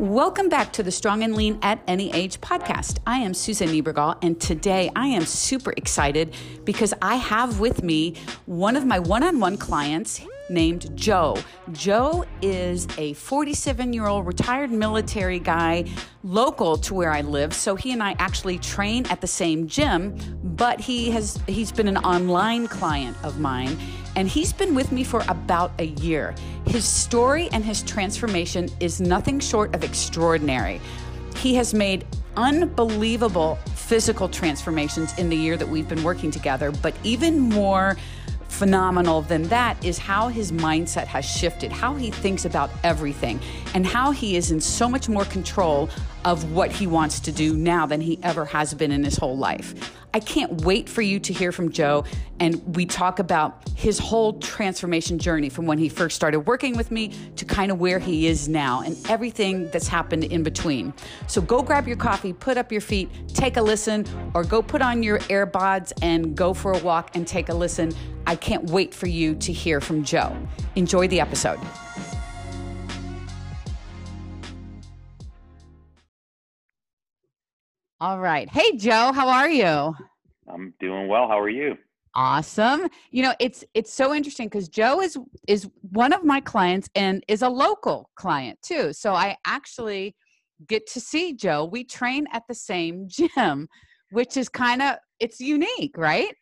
Welcome back to the Strong and Lean at Any Age podcast. I am Susan Niebergall, and today I am super excited because I have with me one of my one on one clients named Joe. Joe is a 47 year old retired military guy local to where I live. So he and I actually train at the same gym, but he has he's been an online client of mine and he's been with me for about a year. His story and his transformation is nothing short of extraordinary. He has made unbelievable physical transformations in the year that we've been working together, but even more phenomenal than that is how his mindset has shifted, how he thinks about everything, and how he is in so much more control of what he wants to do now than he ever has been in his whole life. I can't wait for you to hear from Joe. And we talk about his whole transformation journey from when he first started working with me to kind of where he is now and everything that's happened in between. So go grab your coffee, put up your feet, take a listen, or go put on your AirPods and go for a walk and take a listen. I can't wait for you to hear from Joe. Enjoy the episode. All right. Hey Joe, how are you? I'm doing well. How are you? Awesome. You know, it's it's so interesting because Joe is is one of my clients and is a local client too. So I actually get to see Joe. We train at the same gym, which is kind of it's unique, right?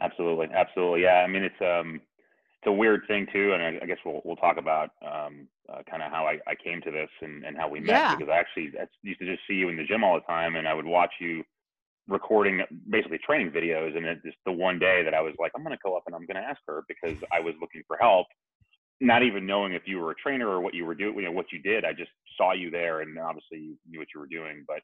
Absolutely, absolutely. Yeah, I mean it's um it's a weird thing too, and I, I guess we'll we'll talk about um uh, kind of how I, I came to this and, and how we met Yeah. because I actually I used to just see you in the gym all the time, and I would watch you recording basically training videos, and it just the one day that I was like, I'm gonna go up and I'm gonna ask her because I was looking for help, not even knowing if you were a trainer or what you were doing, you know, what you did. I just saw you there, and obviously you knew what you were doing. But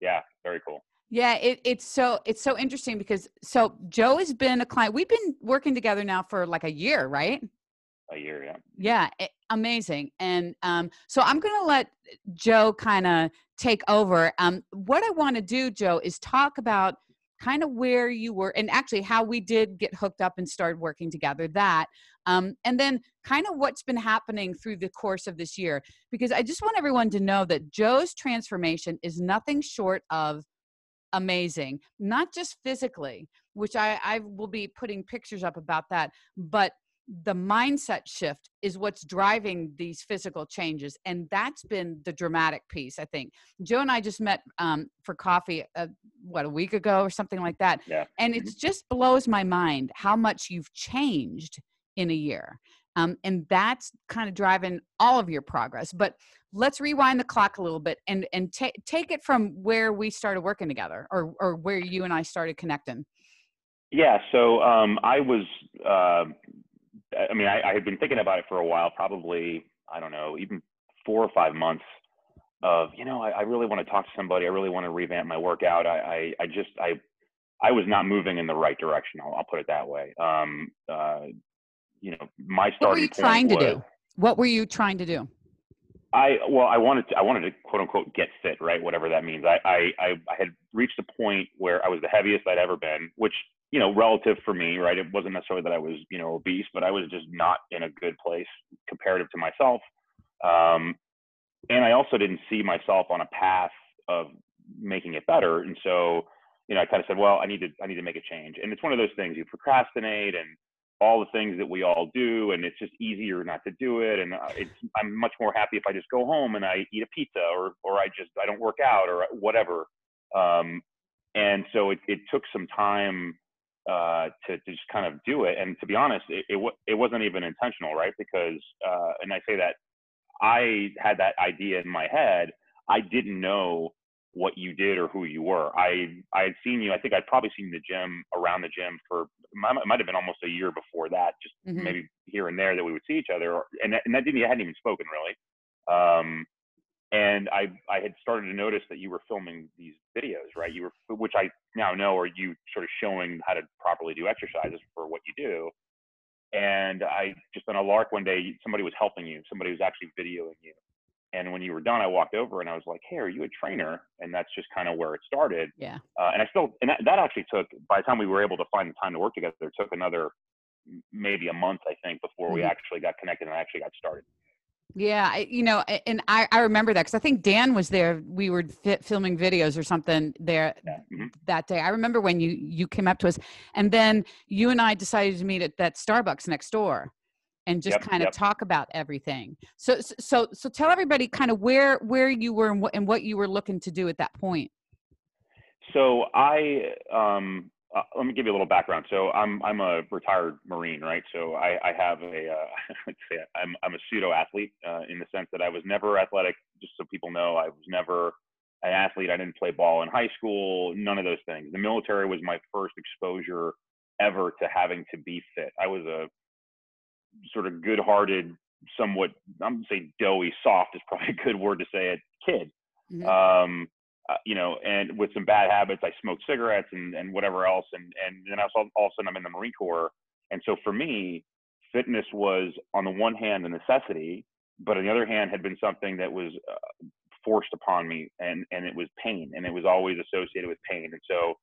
yeah, very cool. Yeah, it, it's so it's so interesting because so Joe has been a client. We've been working together now for like a year, right? A year, yeah. Yeah, a- amazing. And um, so I'm going to let Joe kind of take over. Um, what I want to do, Joe, is talk about kind of where you were and actually how we did get hooked up and started working together. That, um, and then kind of what's been happening through the course of this year. Because I just want everyone to know that Joe's transformation is nothing short of amazing, not just physically, which I, I will be putting pictures up about that, but the mindset shift is what's driving these physical changes and that's been the dramatic piece i think joe and i just met um, for coffee uh, what a week ago or something like that Yeah. and it just blows my mind how much you've changed in a year um, and that's kind of driving all of your progress but let's rewind the clock a little bit and and ta- take it from where we started working together or or where you and i started connecting Yeah, so um, I was, uh, I mean, I, I had been thinking about it for a while, probably, I don't know, even four or five months of, you know, I, I really want to talk to somebody. I really want to revamp my workout. I, I, I just, I, I was not moving in the right direction. I'll, I'll put it that way. Um, uh, you know, my what were starting you trying to was- do what were you trying to do I well, I wanted to, I wanted to quote unquote get fit, right? Whatever that means. I, I I had reached a point where I was the heaviest I'd ever been, which you know, relative for me, right? It wasn't necessarily that I was you know obese, but I was just not in a good place comparative to myself. Um, and I also didn't see myself on a path of making it better, and so you know, I kind of said, well, I need to I need to make a change. And it's one of those things you procrastinate and all the things that we all do, and it's just easier not to do it. And uh, it's I'm much more happy if I just go home and I eat a pizza, or or I just I don't work out, or whatever. Um, and so it it took some time uh, to, to just kind of do it. And to be honest, it it, it wasn't even intentional, right? Because uh, and I say that I had that idea in my head. I didn't know what you did or who you were. I I had seen you. I think I'd probably seen the gym around the gym for might, might have been almost a year before that, just Mhm. maybe here and there that we would see each other. And that, and that didn't I hadn't even spoken really. Um, and I I had started to notice that you were filming these videos, right? You were, which I now know are you sort of showing how to properly do exercises for what you do. And I just on a lark one day, somebody was helping you. Somebody was actually videoing you. And when you were done, I walked over and I was like, "Hey, are you a trainer?" And that's just kind of where it started. yeah Uh, and I still, and that, that actually took. By the time we were able to find the time to work together, it took another maybe a month, I think, before we Mhm. actually got connected and I actually got started. Yeah, I, you know, and I, I remember that because I think Dan was there. We were filming videos or something there yeah. mm-hmm. that day. I remember when you you came up to us, and then you and I decided to meet at that Starbucks next door, and just yep, kind of yep. talk about everything. So so so tell everybody kind of where where you were and what, and what you were looking to do at that point. So I um uh, let me give you a little background. So I'm I'm a retired Marine, right? So I, I have a uh, let's say I'm I'm a pseudo athlete uh, in the sense that I was never athletic. Just so people know, I was never an athlete. I didn't play ball in high school. None of those things. The military was my first exposure ever to having to be fit. I was a sort of good-hearted, somewhat I'm gonna say doughy, soft is probably a good word to say it. Kid. Mm-hmm. Um, uh, you know, and with some bad habits, I smoked cigarettes and, and whatever else. And, and then I saw all of a sudden I'm in the Marine Corps. And so for me, fitness was on the one hand a necessity, but on the other hand had been something that was uh, forced upon me and, and it was pain and it was always associated with pain. And so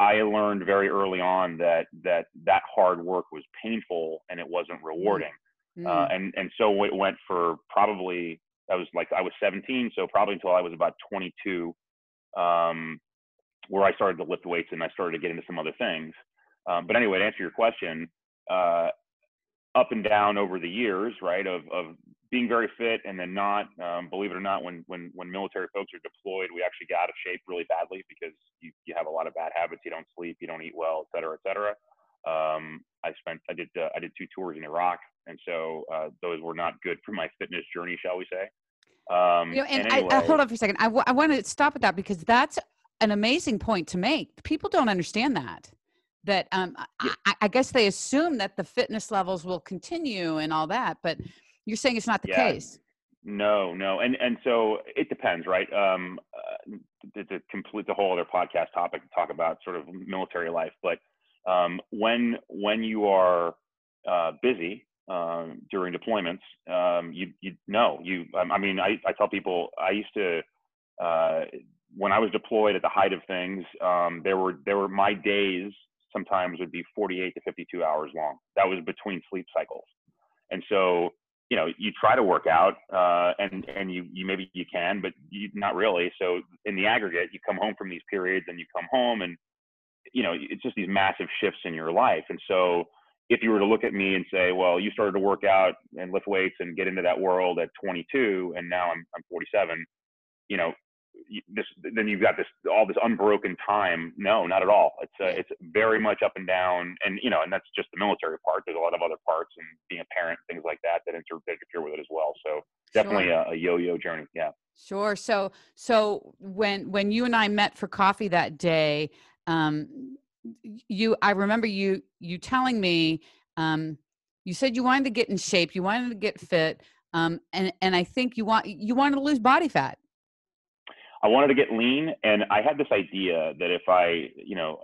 I learned very early on that, that that hard work was painful and it wasn't rewarding. Mm. Uh, and, and so it went for probably, I was like, I was 17. So probably until I was about 22 um, where I started to lift weights and I started to get into some other things. Um, but anyway, to answer your question, uh, up and down over the years, right, of, of being very fit and then not. Um, believe it or not, when when when military folks are deployed, we actually get out of shape really badly because you you have a lot of bad habits. You don't sleep, you don't eat well, et cetera, et cetera. Um, I spent I did uh, I did two tours in Iraq, and so uh, those were not good for my fitness journey, shall we say. Um, you know, and, and anyway, I, I, hold on for a second. I, w- I want to stop at that because that's an amazing point to make. People don't understand that. That um, yeah. I, I, guess they assume that the fitness levels will continue and all that, but you're saying it's not the yeah. case. No, no, and and so it depends, right? Um, uh, to, complete the whole other podcast topic to talk about sort of military life, but um, when when you are uh, busy um, during deployments, um, you you know you. I mean, I, I tell people I used to uh, when I was deployed at the height of things. Um, there were there were my days sometimes would be 48 to 52 hours long. That was between sleep cycles, and so you know you try to work out uh, and and you you maybe you can, but you, not really. So in the aggregate, you come home from these periods and you come home and you know it's just these massive shifts in your life, and so if you were to look at me and say, well, you started to work out and lift weights and get into that world at 22, and now I'm, I'm 47, you know, this, then you've got this, all this unbroken time. No, not at all. It's, uh, it's very much up and down. And, you know, and that's just the military part. There's a lot of other parts and being a parent, things like that, that inter- interfere with it as well. So definitely sure. a, a yo-yo journey. Yeah. Sure. So, so when, when you and I met for coffee that day, um, you i remember you you telling me um you said you wanted to get in shape you wanted to get fit um and and i think you want you wanted to lose body fat i wanted to get lean and i had this idea that if i you know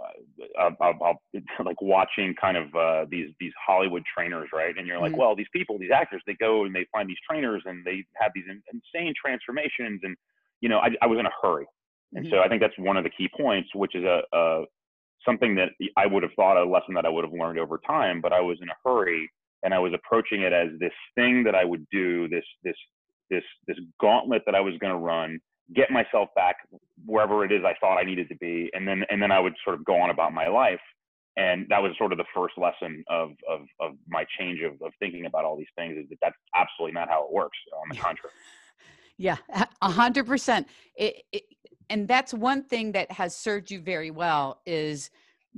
uh, I'll, I'll, like watching kind of uh, these these hollywood trainers right and you're like mm-hmm. well these people these actors they go and they find these trainers and they have these insane transformations and you know i, I was in a hurry and mm-hmm. so I think that's one of the key points, which is a, a, something that I would have thought a lesson that I would have learned over time, but I was in a hurry and I was approaching it as this thing that I would do, this this this this gauntlet that I was going to run, get myself back wherever it is I thought I needed to be, and then and then I would sort of go on about my life. And that was sort of the first lesson of of of my change of of thinking about all these things is that that's absolutely not how it works. On the contrary. Yeah, a hundred percent. It, and that's one thing that has served you very well is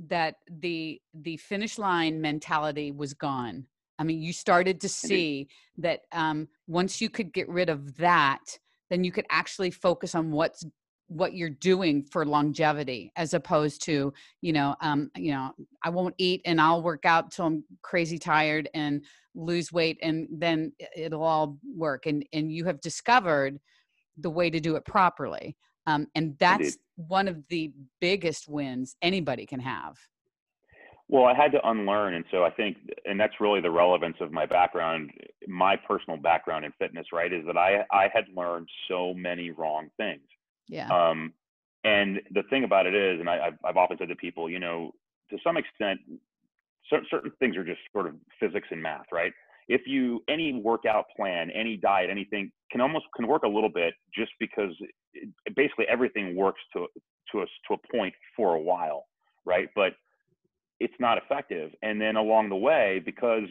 that the the finish line mentality was gone i mean you started to see that um, once you could get rid of that then you could actually focus on what's what you're doing for longevity as opposed to you know um you know i won't eat and i'll work out till i'm crazy tired and lose weight and then it'll all work and and you have discovered the way to do it properly um, and that's Indeed. one of the biggest wins anybody can have. Well, I had to unlearn. And so I think, and that's really the relevance of my background, my personal background in fitness, right? Is that I, I had learned so many wrong things. Yeah. Um, and the thing about it is, and I, have I've often said to people, you know, to some extent, certain, certain things are just sort of physics and math, right? if you any workout plan, any diet, anything can almost can work a little bit just because it, basically everything works to to us to a point for a while, right? But it's not effective. And then along the way, because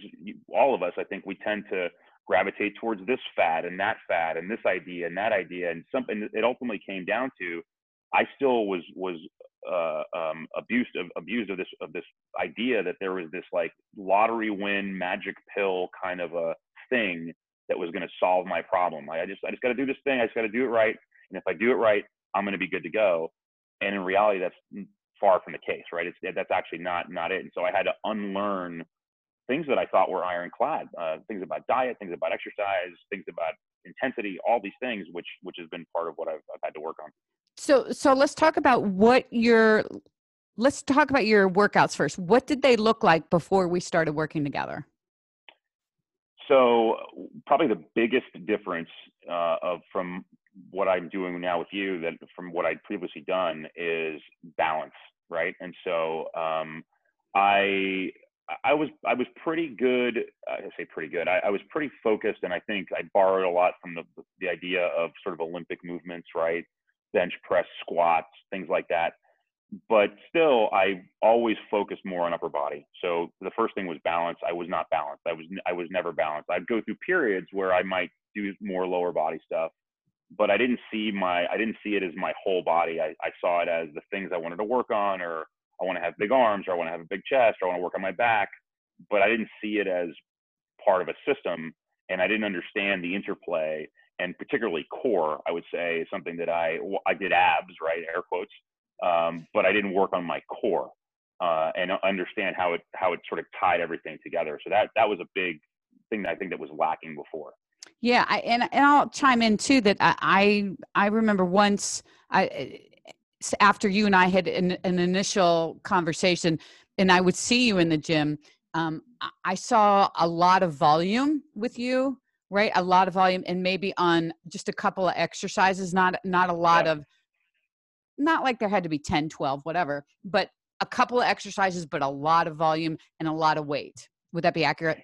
all of us, I think we tend to gravitate towards this fad and that fad and this idea and that idea and something it ultimately came down to i still was was uh, um, abused of abused of this of this idea that there was this like lottery win magic pill kind of a thing that was going to solve my problem. I just i just got to do this thing. I just got to do it right. And if i do it right i'm going to be good to go. And in reality that's far from the case right it's that's actually not not it and so i had to unlearn things that I thought were ironclad, uh, things about diet, things about exercise, things about intensity, all these things, which which has been part of what I've, I've had to work on. So so let's talk about what your let's talk about your workouts first. What did they look like before we started working together? So probably the biggest difference uh, of from what I'm doing now with you that from what I'd previously done is balance, right? And so um, I I was I was pretty good. I say pretty good. I, I, was pretty focused, and I think I borrowed a lot from the the idea of sort of Olympic movements, right? Bench press, squats, things like that. But still, I always focused more on upper body. So the first thing was balance. I was not balanced. I was I was never balanced. I'd go through periods where I might do more lower body stuff, but I didn't see my I didn't see it as my whole body. I, I saw it as the things I wanted to work on or I want to have big arms or I want to have a big chest or I want to work on my back. But I didn't see it as part of a system and I didn't understand the interplay and particularly core, I would say is something that I, I did abs, right? Air quotes. Um, but I didn't work on my core uh, and understand how it, how it sort of tied everything together. So that, that was a big thing that I think that was lacking before. Yeah, I, and and I'll chime in too that I I remember once I after you and I had an, an initial conversation, and I would see you in the gym, um, I saw a lot of volume with you, right? A lot of volume, and maybe on just a couple of exercises, not not a lot yeah. of, not like there had to be 10, 12, whatever, but a couple of exercises, but a lot of volume and a lot of weight. Would that be accurate?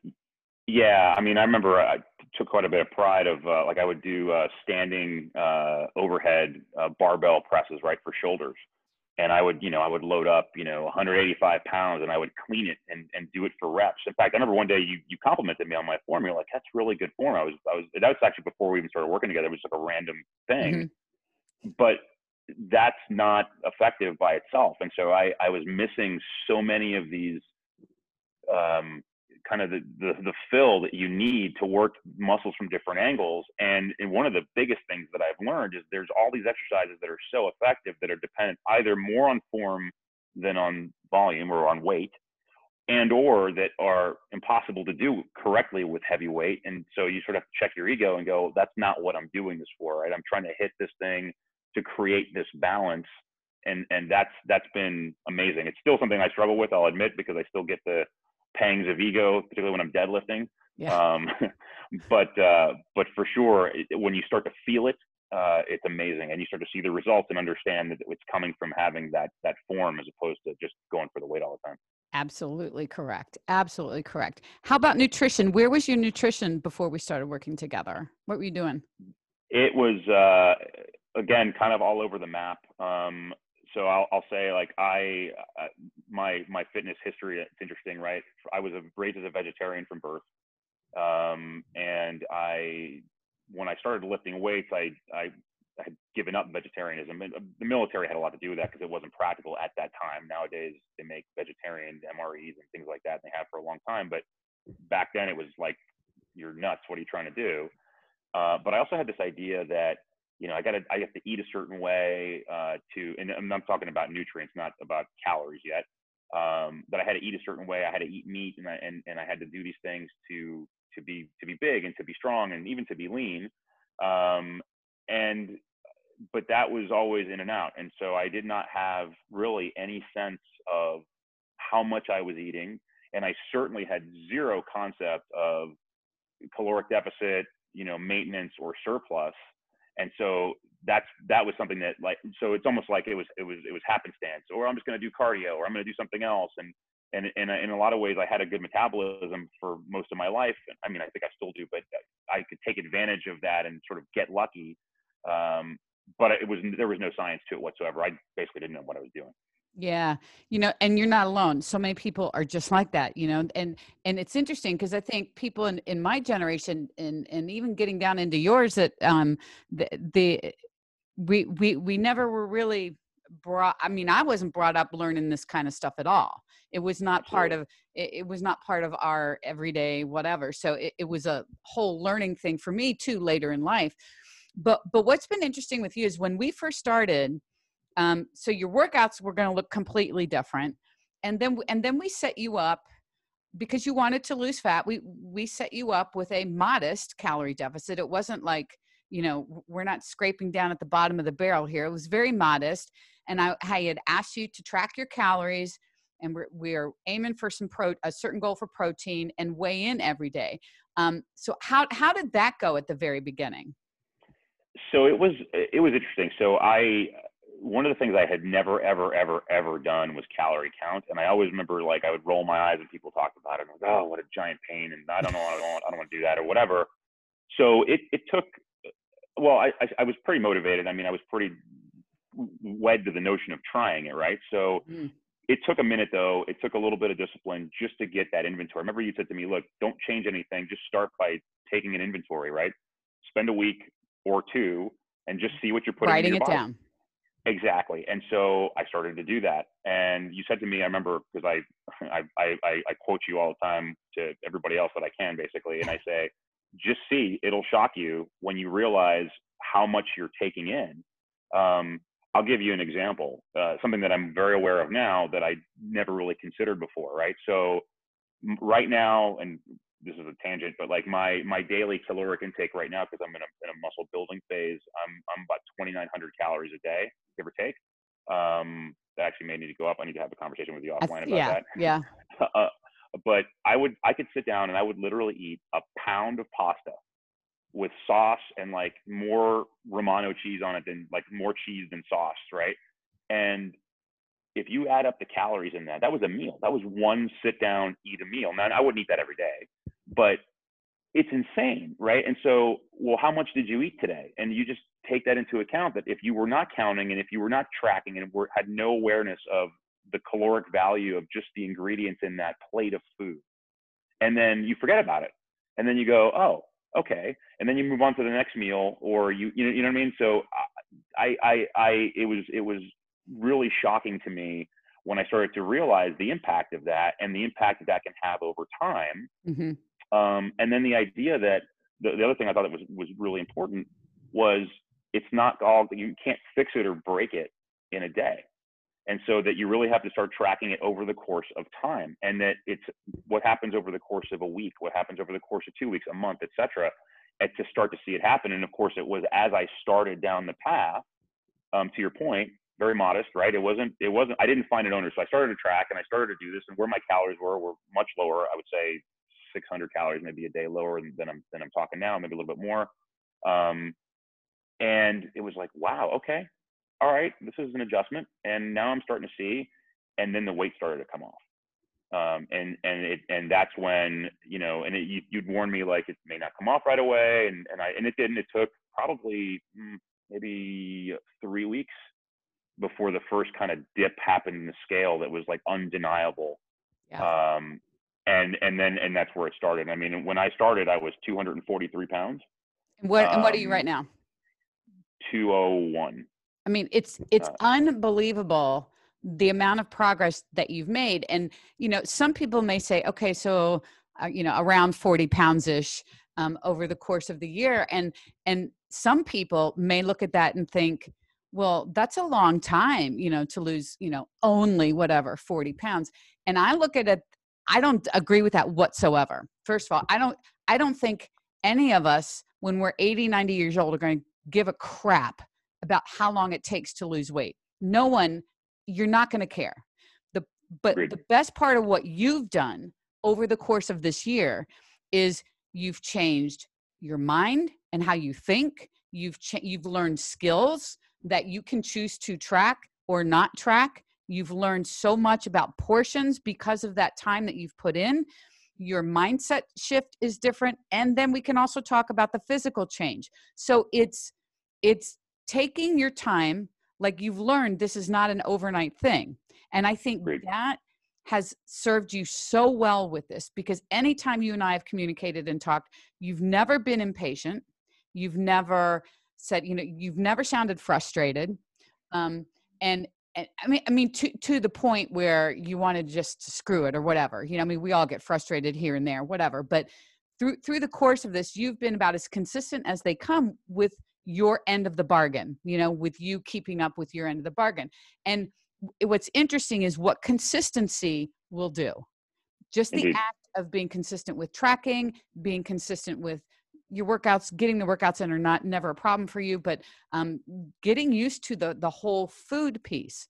Yeah, I mean, I remember I took quite a bit of pride of uh, like I would do uh, standing uh, overhead uh, barbell presses right for shoulders, and I would you know I would load up you know 185 pounds and I would clean it and, and do it for reps. In fact, I remember one day you you complimented me on my form. You're like, that's really good form. I was I was that was actually before we even started working together. It was like a random thing, mm-hmm. but that's not effective by itself. And so I I was missing so many of these um, kind of the, the, the fill that you need to work muscles from different angles. And, and one of the biggest things that I've learned is there's all these exercises that are so effective that are dependent either more on form than on volume or on weight and or that are impossible to do correctly with heavy weight. And so you sort of check your ego and go that's not what i'm doing this for right? I'm trying to hit this thing to create this balance and and that's that's been amazing. It's still something i struggle with i'll admit because i still get the pangs of ego, particularly when I'm deadlifting. Yeah. Um, but uh, but for sure, it, when you start to feel it, uh, it's amazing, and you start to see the results and understand that it's coming from having that that form as opposed to just going for the weight all the time. Absolutely correct. Absolutely correct. How about nutrition? Where was your nutrition before we started working together? What were you doing? It was uh, again kind of all over the map. Um, so I'll, I'll say like I uh, my my fitness history it's interesting right? I was raised as a vegetarian from birth um, and I when I started lifting weights I I had given up vegetarianism and uh, the military had a lot to do with that because it wasn't practical at that time. Nowadays they make vegetarian MREs and things like that and they have for a long time but back then it was like you're nuts what are you trying to do? Uh, but I also had this idea that you know, I got to, I have to eat a certain way uh, to, and I'm talking about nutrients, not about calories yet. Um, but I had to eat a certain way. I had to eat meat, and I, and, and I had to do these things to to be to be big and to be strong and even to be lean. Um, and but that was always in and out, and so I did not have really any sense of how much I was eating, and I certainly had zero concept of caloric deficit, you know, maintenance or surplus and so that's that was something that like so it's almost like it was it was it was happenstance or i'm just going to do cardio or i'm going to do something else and and in a, in a lot of ways, I had a good metabolism for most of my life. I mean, I think I still do, but I could take advantage of that and sort of get lucky. Um, but it was there was no science to it whatsoever. I basically didn't know what I was doing. Yeah. You know, and you're not alone. So many people are just like that, you know. And and it's interesting because I think people in, in my generation and and even getting down into yours that um the, the we we we never were really brought i mean i wasn't brought up learning this kind of stuff at all it was not part of it, it, was not part of our everyday whatever so it, it was a whole learning thing for me too later in life but but what's been interesting with you is when we first started um, so your workouts were going to look completely different. And then and then we set you up because you wanted to lose fat we we set you up with a modest calorie deficit. It wasn't like you know we're not scraping down at the bottom of the barrel here. It was very modest. And i, I had asked you to track your calories and we're, we're aiming for some pro a certain goal for protein and weigh in every day. Um, so how how did that go at the very beginning? So it was it was interesting. So i one of the things I had never, ever, ever, ever done was calorie count. And I always remember like I would roll my eyes when people talked about it. And was, oh, what a giant pain. And I don't know, I don't, want, I don't want to do that or whatever. So it, it took, well, I, I, I was pretty motivated. I mean, I was pretty wed to the notion of trying it, right? So mm. it took a minute though. It took a little bit of discipline just to get that inventory. Remember you said to me, look, don't change anything. Just start by taking an inventory, right? Spend a week or two and just see what you're putting writing in it body. down Exactly. And so I started to do that. And you said to me, I remember because I, I, I, I quote you all the time to everybody else that I can basically. And I say, just see, it'll shock you when you realize how much you're taking in. Um, I'll give you an example, uh, something that I'm very aware of now that I never really considered before, right? So right now, and this is a tangent, but like my my daily caloric intake right now, because I'm in a, in a muscle building phase, I'm I'm about 2,900 calories a day, give or take. Um, that actually may need to go up. I need to have a conversation with you offline about yeah, that. Yeah. uh, but I would I could sit down and I would literally eat a pound of pasta with sauce and like more Romano cheese on it than like more cheese than sauce, right? And if you add up the calories in that, that was a meal. That was one sit down, eat a meal. Now I wouldn't eat that every day, but it's insane, right? And so, well, how much did you eat today? And you just take that into account that if you were not counting and if you were not tracking and were, had no awareness of the caloric value of just the ingredients in that plate of food, and then you forget about it, and then you go, oh, okay, and then you move on to the next meal, or you, you know, you know what I mean? So, I, I, I, it was, it was really shocking to me when I started to realize the impact of that and the impact that that can have over time. Mm-hmm. Um, and then the idea that the, the other thing I thought that was was really important was it's not all that you can't fix it or break it in a day. And so that you really have to start tracking it over the course of time and that it's what happens over the course of a week what happens over the course of two weeks a month etc and to start to see it happen. And of course it was as i started down the path um, to your point very modest right? It wasn't it wasn't i didn't find an owner so i started to track and i started to do this and where my calories were were much lower. I would say 600 calories maybe a day lower than i'm than i'm talking now maybe a little bit more. Um, and it was like wow okay all right this is an adjustment and now i'm starting to see and then the weight started to come off. Um, and and it and that's when you know and it, you, would warn me like it may not come off right away and and i and it didn't it took probably mm, maybe three weeks before the first kind of dip happened in the scale that was like undeniable yeah. um and and then and that's where it started. I mean when i started i was 243 pounds what um, and what are you right um, now 201. I mean, it's it's uh, unbelievable the amount of progress that you've made. And you know, some people may say, okay, so uh, you know, around 40 pounds ish um, over the course of the year, and and some people may look at that and think, well, that's a long time, you know, to lose, you know, only whatever 40 pounds. And I look at it, I don't agree with that whatsoever. First of all, I don't I don't think any of us when we're 80 90 years old are going give a crap about how long it takes to lose weight. No one, you're not going to care. The but the best part of what you've done over the course of this year is you've changed your mind and how you think. You've cha- you've learned skills that you can choose to track or not track You've learned so much about portions because of that time that you've put in. Your mindset shift is different. And then we can also talk about the physical change. So it's it's taking your time, like you've learned this is not an overnight thing. And I think Great. that has served you so well with this because anytime you and I have communicated and talked, you've never been impatient. You've never said, you know, you've never sounded frustrated. Um, and, and I mean, I mean, to, to the point where you want to just screw it or whatever, you know, I mean, we all get frustrated here and there, whatever, but through, through the course of this, you've been about as consistent as they come with your end of the bargain, you know, with you keeping up with your end of the bargain. And what's interesting is what consistency will do. Just the Indeed. act of being consistent with tracking, being consistent with your workouts, getting the workouts in are not never a problem for you, but um, getting used to the the whole food piece.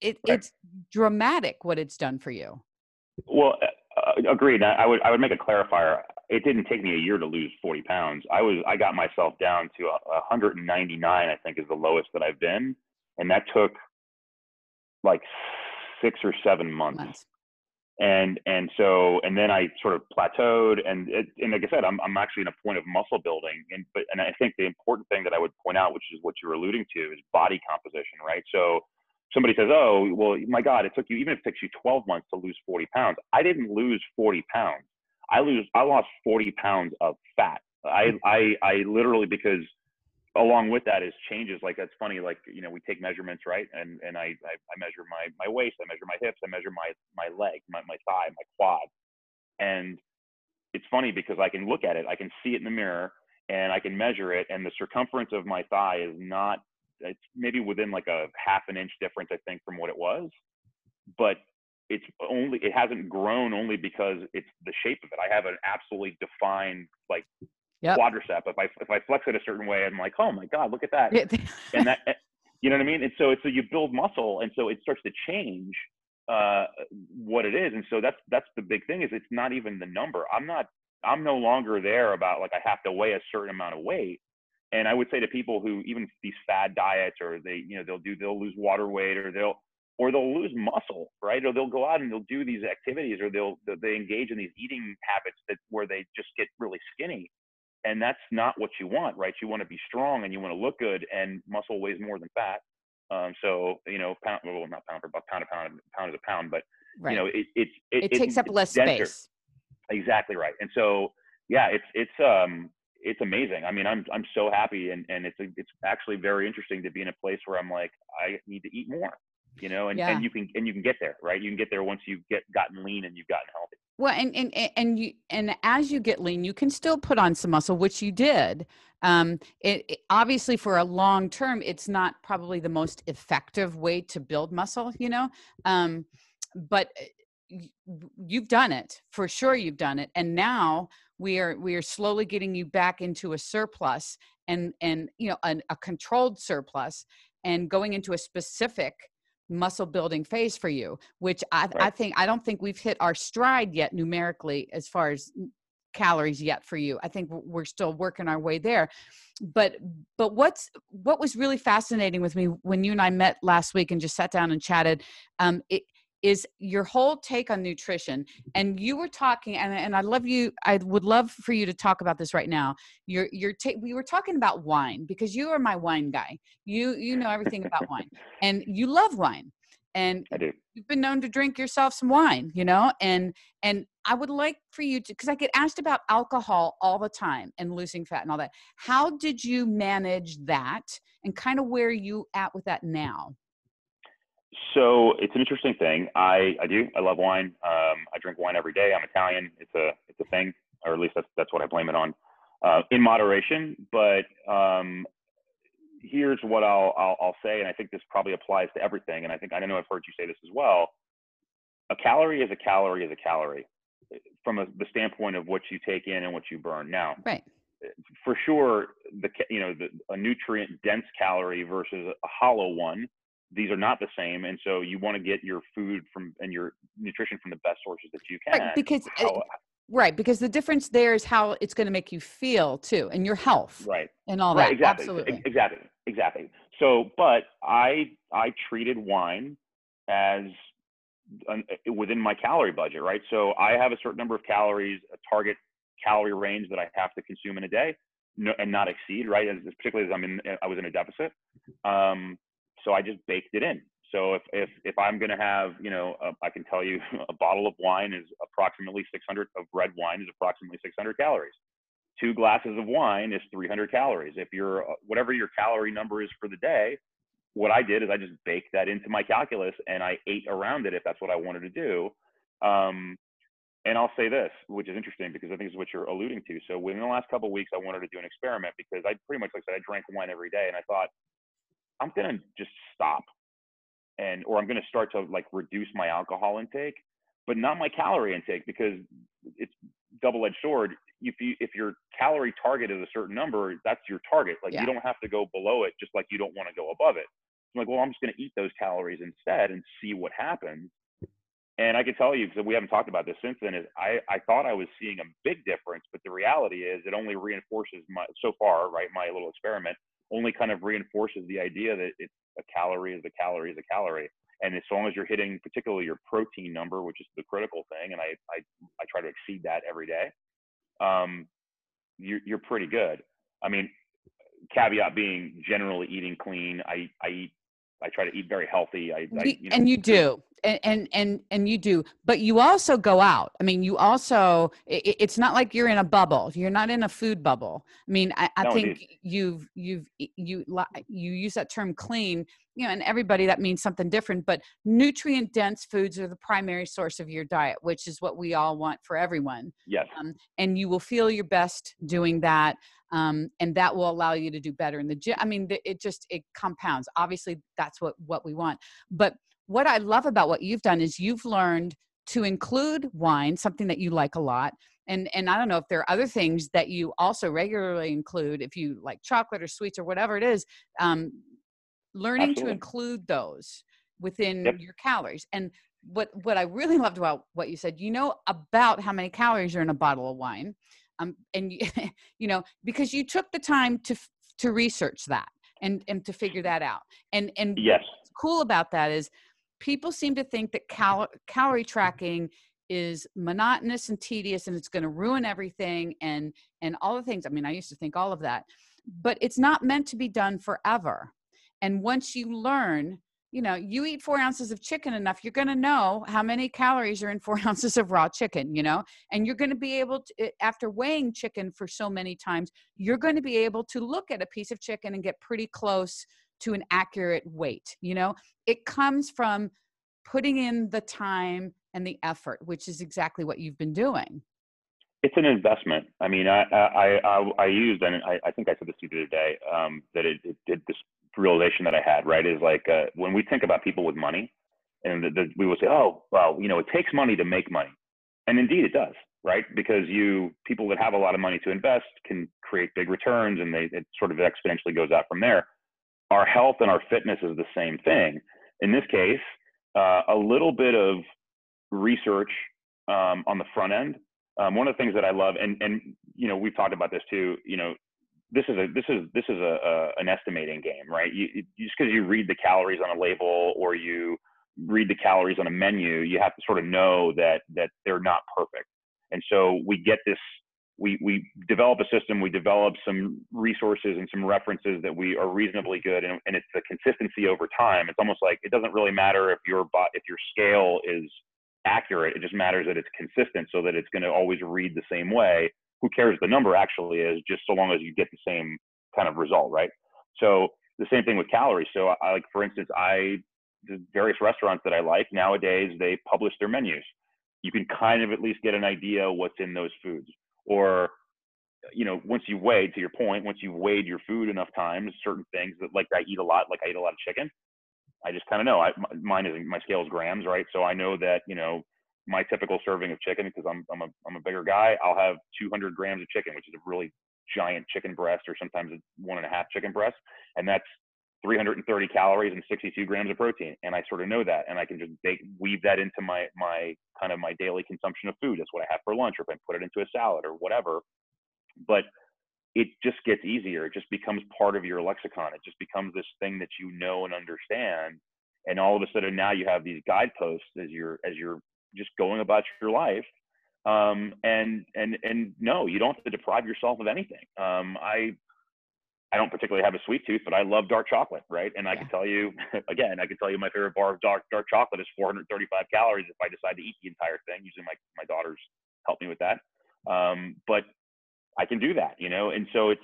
It, Right. It's dramatic what it's done for you. Well, uh, agreed. I I would I would make a clarifier. It didn't take me a year to lose 40 pounds. I was I got myself down to 199. I think is the lowest that I've been, and that took like six or seven months. Months. And and so and then I sort of plateaued, and it, and like I said, I'm I'm actually in a point of muscle building, and but and I think the important thing that I would point out, which is what you're alluding to, is body composition, right? So somebody says, "Oh, well, my God, it took you even if it takes you 12 months to lose 40 pounds." I didn't lose 40 pounds. I lose I lost 40 pounds of fat. I mm-hmm. I I literally because along with that is changes like that's funny like you know we take measurements right? And and I, I I measure my my waist I measure my hips I measure my my leg my my thigh my quad. And it's funny because I can look at it I can see it in the mirror and I can measure it and the circumference of my thigh is not it's maybe within like a half an inch difference I think from what it was. But it's only it hasn't grown only because it's the shape of it. I have an absolutely defined like Yep. quadricep if I if I flex it a certain way I'm like oh my god look at that and that eh, you know what I mean? And so it's so you build muscle, and so it starts to change uh, what it is. And so that's that's the big thing is it's not even the number. I'm not I'm no longer there about like I have to weigh a certain amount of weight. And I would say to people who even these fad diets or they you know they'll do they'll lose water weight or they'll or they'll lose muscle right or they'll go out and they'll do these activities or they'll they engage in these eating habits that where they just get really skinny and that's not what you want, right? You want to be strong and you want to look good, and muscle weighs more than fat. Um, so you know, pound, well, not pound for pound a pound, pound is a pound, but right. you know, it, it, it it's- takes up less denser. space. Exactly right. And so yeah, it's it's um it's amazing. I mean, I'm I'm so happy, and and it's it's actually very interesting to be in a place where I'm like, I need to eat more, you know, and Yeah. and you can and you can get there, right? You can get there once you've get gotten lean and you've gotten healthy. Well, and and and- you and as you get lean, you can still put on some muscle, which you did. Um, it, it- obviously for a long term, it's not probably the most effective way to build muscle, you know. Um, but uh, you've done it for sure. You've done it, and now we are we are slowly getting you back into a surplus and and you know an, a controlled surplus and going into a specific muscle building phase for you which I, I think i don't think we've hit our stride yet numerically as far as calories yet for you. I think we're still working our way there. But but what's what was really fascinating with me when you and i met last week and just sat down and chatted um it is your whole take on nutrition and you were talking and, and i love you i would love for you to talk about this right now. You're you're we were talking about wine because you are my wine guy. You you know everything about wine and you love wine and I do. you've been known to drink yourself some wine you know and and i would like for you to because i get asked about alcohol all the time and losing fat and all that. How did you manage that and kind of where are you at with that now So it's an interesting thing. I, I do. I love wine. Um, I drink wine every day. I'm Italian. It's a it's a thing, or at least that's that's what I blame it on. Uh, in moderation, but um, here's what I'll, I'll I'll say, and I think this probably applies to everything. And I think I don't know I've heard you say this as well. A calorie is a calorie is a calorie, from a, the standpoint of what you take in and what you burn. Now, right for sure the you know the, a nutrient dense calorie versus a hollow one these are not the same and so you want to get your food from and your nutrition from the best sources that you can right because uh, How- right because the difference there is how it's going to make you feel too and your health right and all right that exactly absolutely exactly exactly so but i i treated wine as within my calorie budget, right? So I have a certain number of calories, a target calorie range that I have to consume in a day, no, and not exceed, right? As, particularly as I'm in, I was in a deficit. Um, so I just baked it in. So if if if I'm gonna have, you know, uh, I can tell you a bottle of wine is approximately 600 of red wine is approximately 600 calories. Two glasses of wine is 300 calories. If you're uh, whatever your calorie number is for the day, what I did is I just baked that into my calculus and I ate around it if that's what I wanted to do. Um, and I'll say this, which is interesting because I think is what you're alluding to. So within the last couple of weeks, I wanted to do an experiment because I pretty much like I said I drank wine every day, and I thought I'm gonna just stop, and or I'm gonna start to like reduce my alcohol intake, but not my calorie intake because it's double-edged sword. If you if your calorie target is a certain number, that's your target. Like yeah. you don't have to go below it, just like you don't want to go above it. I'm like, well, I'm just gonna eat those calories instead and see what happens and I can tell you, because we haven't talked about this since then, is I, I thought I was seeing a big difference, but the reality is it only reinforces my, so far, right, my little experiment only kind of reinforces the idea that it's a calorie is a calorie is a calorie. And as long as you're hitting particularly your protein number, which is the critical thing, and I, I, I try to exceed that every day, um, you're, you're pretty good. I mean, caveat being generally eating clean. I, I eat I try to eat very healthy. I, I you know, and you do, and, and and and you do, but you also go out. I mean, you also. It, it's not like you're in a bubble. You're not in a food bubble. I mean, I, I no, think you've you've you you use that term clean. You know, and everybody that means something different. But nutrient dense foods are the primary source of your diet, which is what we all want for everyone. Yes. Um, and you will feel your best doing that um, and that will allow you to do better in the gym i mean it just it compounds obviously that's what what we want but what i love about what you've done is you've learned to include wine something that you like a lot and and i don't know if there are other things that you also regularly include if you like chocolate or sweets or whatever it is um, learning Absolutely. to include those within yep. your calories and what what i really loved about what you said you know about how many calories are in a bottle of wine um, and you, you know because you took the time to to research that and and to figure that out and and yes cool about that is people seem to think that cal- calorie tracking is monotonous and tedious and it's going to ruin everything and and all the things. I mean i used to think all of that but it's not meant to be done forever. And once you learn you know, you eat four ounces of chicken enough, you're going to know how many calories are in four ounces of raw chicken, you know, and you're going to be able to, eh, after weighing chicken for so many times, you're going to be able to look at a piece of chicken and get pretty close to an accurate weight. You know, it comes from putting in the time and the effort, which is exactly what you've been doing. It's an investment. I mean, I I I, I used, and I, I think I said this to you the other day, um, that it, it did this realization that I had, right, is like uh, when we think about people with money, and the, the, we will say, oh, well, you know, it takes money to make money, and indeed it does, right? Because you people that have a lot of money to invest can create big returns, and they it sort of exponentially goes out from there. Our health and our fitness is the same thing. In this case, uh, a little bit of research um, on the front end. Um, one of the things that I love, and and you know, we've talked about this too. You know, this is a this is this is a, a an estimating game, right? You, just because you read the calories on a label or you read the calories on a menu, you have to sort of know that that they're not perfect. And so we get this. We we develop a system. We develop some resources and some references that we are reasonably good, and, and it's the consistency over time. It's almost like it doesn't really matter if your if your scale is accurate. It just matters that it's consistent, so that it's going to always read the same way who cares the number actually is just so long as you get the same kind of result right so the same thing with calories so i like for instance i the various restaurants that i like nowadays they publish their menus you can kind of at least get an idea what's in those foods or you know once you weigh to your point once you've weighed your food enough times certain things that like i eat a lot like i eat a lot of chicken i just kind of know I, mine is my scale is grams right so i know that you know my typical serving of chicken because I'm I'm a I'm a bigger guy. I'll have 200 grams of chicken, which is a really giant chicken breast, or sometimes it's one and a half chicken breast, and that's 330 calories and 62 grams of protein. And I sort of know that, and I can just bake, weave that into my my kind of my daily consumption of food. That's what I have for lunch, or if I put it into a salad or whatever. But it just gets easier. It just becomes part of your lexicon. It just becomes this thing that you know and understand and all of a sudden now you have these guideposts as you're as you're just going about your life um, and and and no you don't have to deprive yourself of anything um, i I don't particularly have a sweet tooth, but I love dark chocolate, right? And I yeah. can tell you, again, I can tell you my favorite bar of dark dark chocolate is 435 calories if I decide to eat the entire thing. Usually my my daughters help me with that, um, but I can do that, you know. And so it's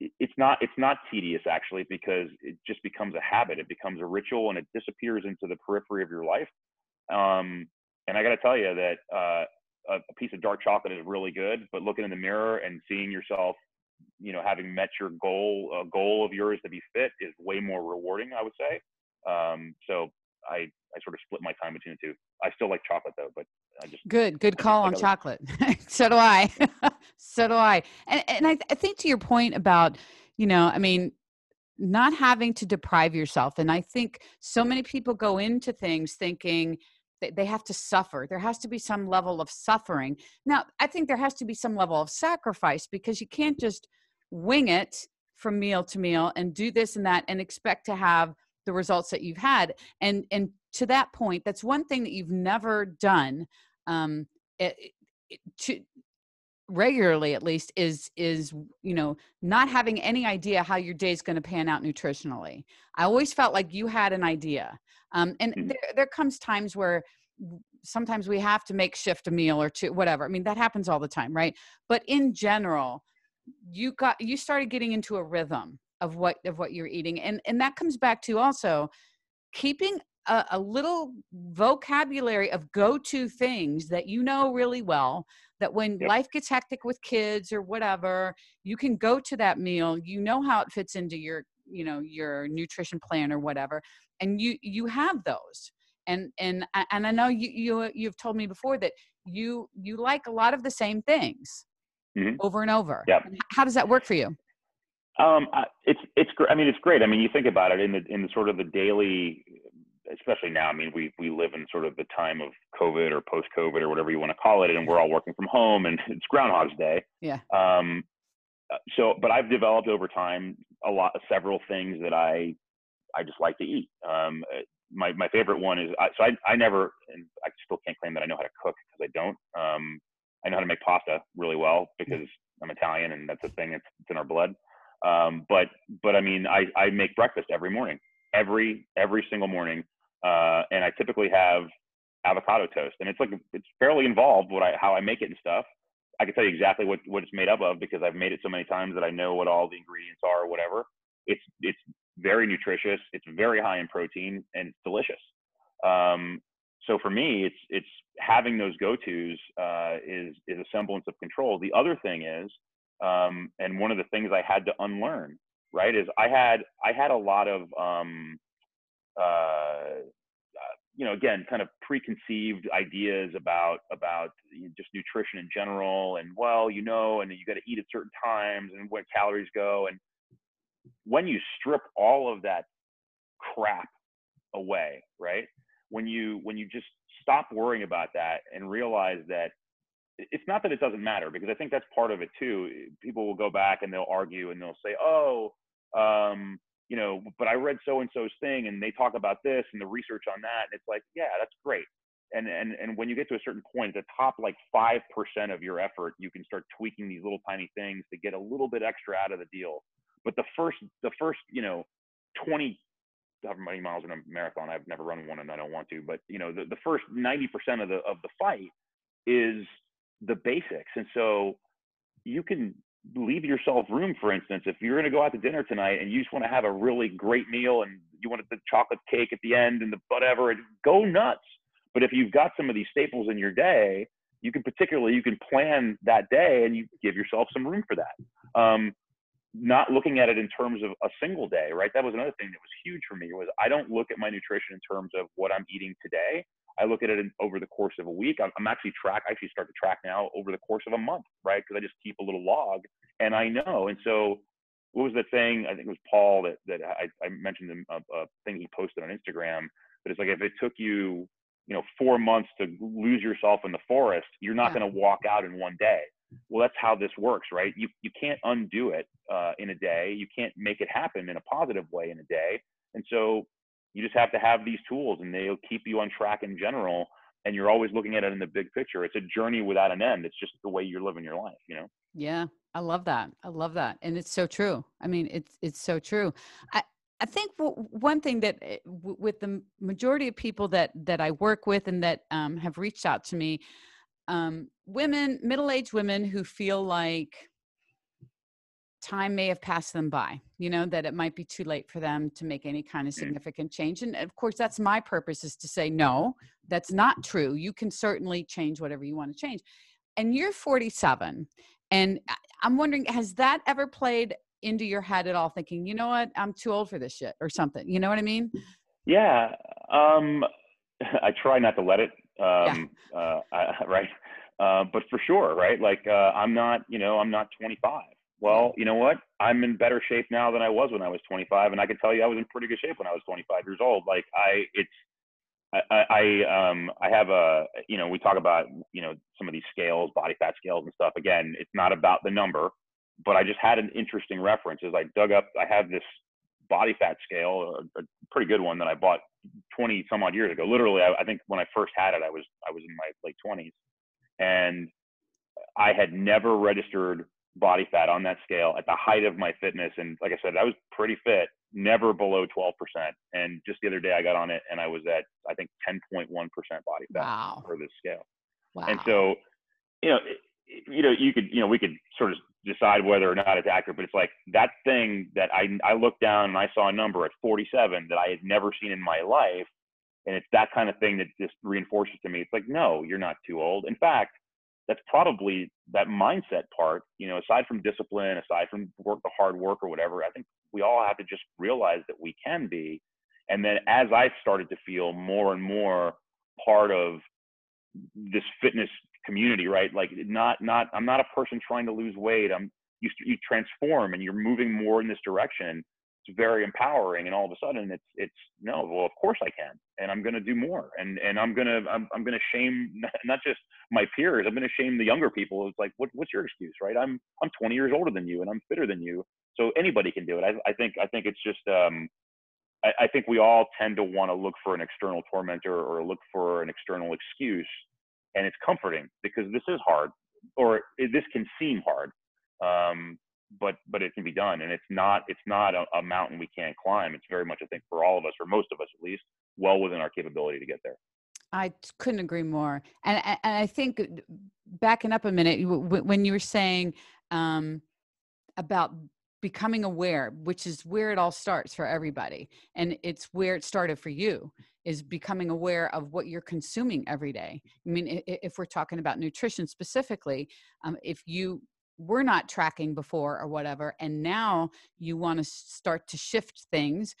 it's not it's not tedious actually because it just becomes a habit it becomes a ritual and it disappears into the periphery of your life um, and i got to tell you that uh, a, a, piece of dark chocolate is really good but looking in the mirror and seeing yourself you know having met your goal a goal of yours to be fit is way more rewarding i would say. Um, so i i sort of split my time between the two. I still like chocolate though but I just good good call on chocolate. So do i. So do i. And, and I, I think to your point about you know i mean not having to deprive yourself and i think so many people go into things thinking they have to suffer. There has to be some level of suffering. Now i think there has to be some level of sacrifice because you can't just wing it from meal to meal and do this and that and expect to have the results that you've had. And and to that point that's one thing that you've never done um it, it, to regularly at least is is you know not having any idea how your day is going to pan out nutritionally. I always felt like you had an idea. Um, and mm-hmm. there, there comes times where sometimes we have to make shift a meal or two whatever. I mean that happens all the time right? But in general you got you started getting into a rhythm of what of what you're eating. And and that comes back to also keeping a, a little vocabulary of go-to things that you know really well that when yep. life gets hectic with kids or whatever you can go to that meal you know how it fits into your you know your nutrition plan or whatever and you you have those and and and i know you you you've told me before that you you like a lot of the same things mm-hmm. over and over yeah how does that work for you um, it's it's I mean, it's great. I mean, you think about it in the in the sort of the daily, especially now. I mean, we we live in sort of the time of COVID or post COVID or whatever you want to call it, and we're all working from home, and it's Groundhog's Day. Yeah. Um, uh, so, but I've developed over time a lot, of several things that I I just like to eat. Um, uh, my my favorite one is I, so I I never and I still can't claim that I know how to cook because I don't. Um, I know how to make pasta really well because I'm Italian and that's a thing. It's, it's in our blood. Um, but but I mean, I, I make breakfast every morning, every every single morning, uh, and I typically have avocado toast, and it's like it's fairly involved what I how I make it and stuff. I can tell you exactly what what it's made up of because I've made it so many times that I know what all the ingredients are or whatever. It's it's very nutritious. It's very high in protein and it's delicious. Um, so for me, it's it's having those go-tos uh, is is a semblance of control. The other thing is um, and one of the things I had to unlearn, right, is I had I had a lot of um, uh, you know again kind of preconceived ideas about about just nutrition in general and well you know and you got to eat at certain times and where calories go and when you strip all of that crap away right when you when you just stop worrying about that and realize that it's not that it doesn't matter because I think that's part of it too. People will go back and they'll argue and they'll say, "Oh, um, you know, but I read so and so's thing and they talk about this and the research on that." And it's like, yeah, that's great. And and and when you get to a certain point, the top like five percent of your effort, you can start tweaking these little tiny things to get a little bit extra out of the deal. But the first, the first, you know, twenty however many miles in a marathon, I've never run one and I don't want to, but you know, the, the first ninety percent of the of the fight is the basics. And so you can leave yourself room, for instance, if you're going to go out to dinner tonight and you just want to have a really great meal and you want the chocolate cake at the end and the whatever, and go nuts. But if you've got some of these staples in your day, you can particularly you can plan that day and you give yourself some room for that. Um, not looking at it in terms of a single day, right? That was another thing that was huge for me was I don't look at my nutrition in terms of what I'm eating today. I look at it in, over the course of a week. I'm, I'm actually track. I actually start to track now over the course of a month, right? Because I just keep a little log, and I know. And so, what was the thing? I think it was Paul that that I, I mentioned a, a thing he posted on Instagram. But it's like if it took you, you know, four months to lose yourself in the forest, you're not yeah. going to walk out in one day. Well, that's how this works, right? You you can't undo it uh, in a day. You can't make it happen in a positive way in a day. And so You just have to have these tools and they'll keep you on track in general. And you're always looking at it in the big picture. It's a journey without an end. It's just the way you're living your life, you know? Yeah. I love that. I love that. And it's so true. I mean, it's, it's so true. I, I think one thing that eh, with the majority of people that, that I work with and that um, have reached out to me, um, women, middle-aged women who feel like, time may have passed them by you know that it might be too late for them to make any kind of mm. significant change and of course that's my purpose is to say no that's not true. You can certainly change whatever you want to change. And you're 47 and i'm wondering has that ever played into your head at all thinking you know what? I'm too old for this shit or something you know what i mean? Yeah um i try not to let it um yeah. uh I, right uh but for sure right? Like uh i'm not you know i'm not 25 well, you know what? I'm in better shape now than I was when I was 25, and I can tell you I was in pretty good shape when I was 25 years old. Like I, it's, I, I, um, I have a, you know, we talk about, you know, some of these scales, body fat scales and stuff. Again, it's not about the number, but I just had an interesting reference. As I dug up, I have this body fat scale, a, a pretty good one that I bought 20 some odd years ago. Literally, I, I think when I first had it, I was, I was in my late 20s, and I had never registered body fat on that scale at the height of my fitness. And like I said, I was pretty fit, never below 12%. And just the other day I got on it and I was at, I think 10.1% body fat wow. for this scale. Wow. And so, you know, you know, you could, you know, we could sort of decide whether or not it's accurate, but it's like that thing that I, I looked down and I saw a number at 47 that I had never seen in my life. And it's that kind of thing that just reinforces to me. It's like, no, you're not too old. In fact, that's probably that mindset part you know aside from discipline aside from work the hard work or whatever i think we all have to just realize that we can be. And then as i started to feel more and more part of this fitness community right like not not i'm not a person trying to lose weight. I'm you, you transform and you're moving more in this direction it's very empowering and all of a sudden it's it's no well of course i can and i'm going to do more and and i'm going to i'm, I'm going to shame not just my peers i'm going to shame the younger people. It's like what, what's your excuse right? I'm i'm 20 years older than you and i'm fitter than you so anybody can do it. I, I think i think it's just um I, I think we all tend to want to look for an external tormentor or look for an external excuse and it's comforting because this is hard or this can seem hard um, but but it can be done and it's not it's not a, a, mountain we can't climb. It's very much i think for all of us or most of us at least well within our capability to get there. I couldn't agree more. And, and i think uh, backing up a minute when you were saying um, about becoming aware which is where it all starts for everybody and it's where it started for you is becoming aware of what you're consuming every day. I mean if we're talking about nutrition specifically um, if you we're not tracking before or whatever and now you want to start to shift things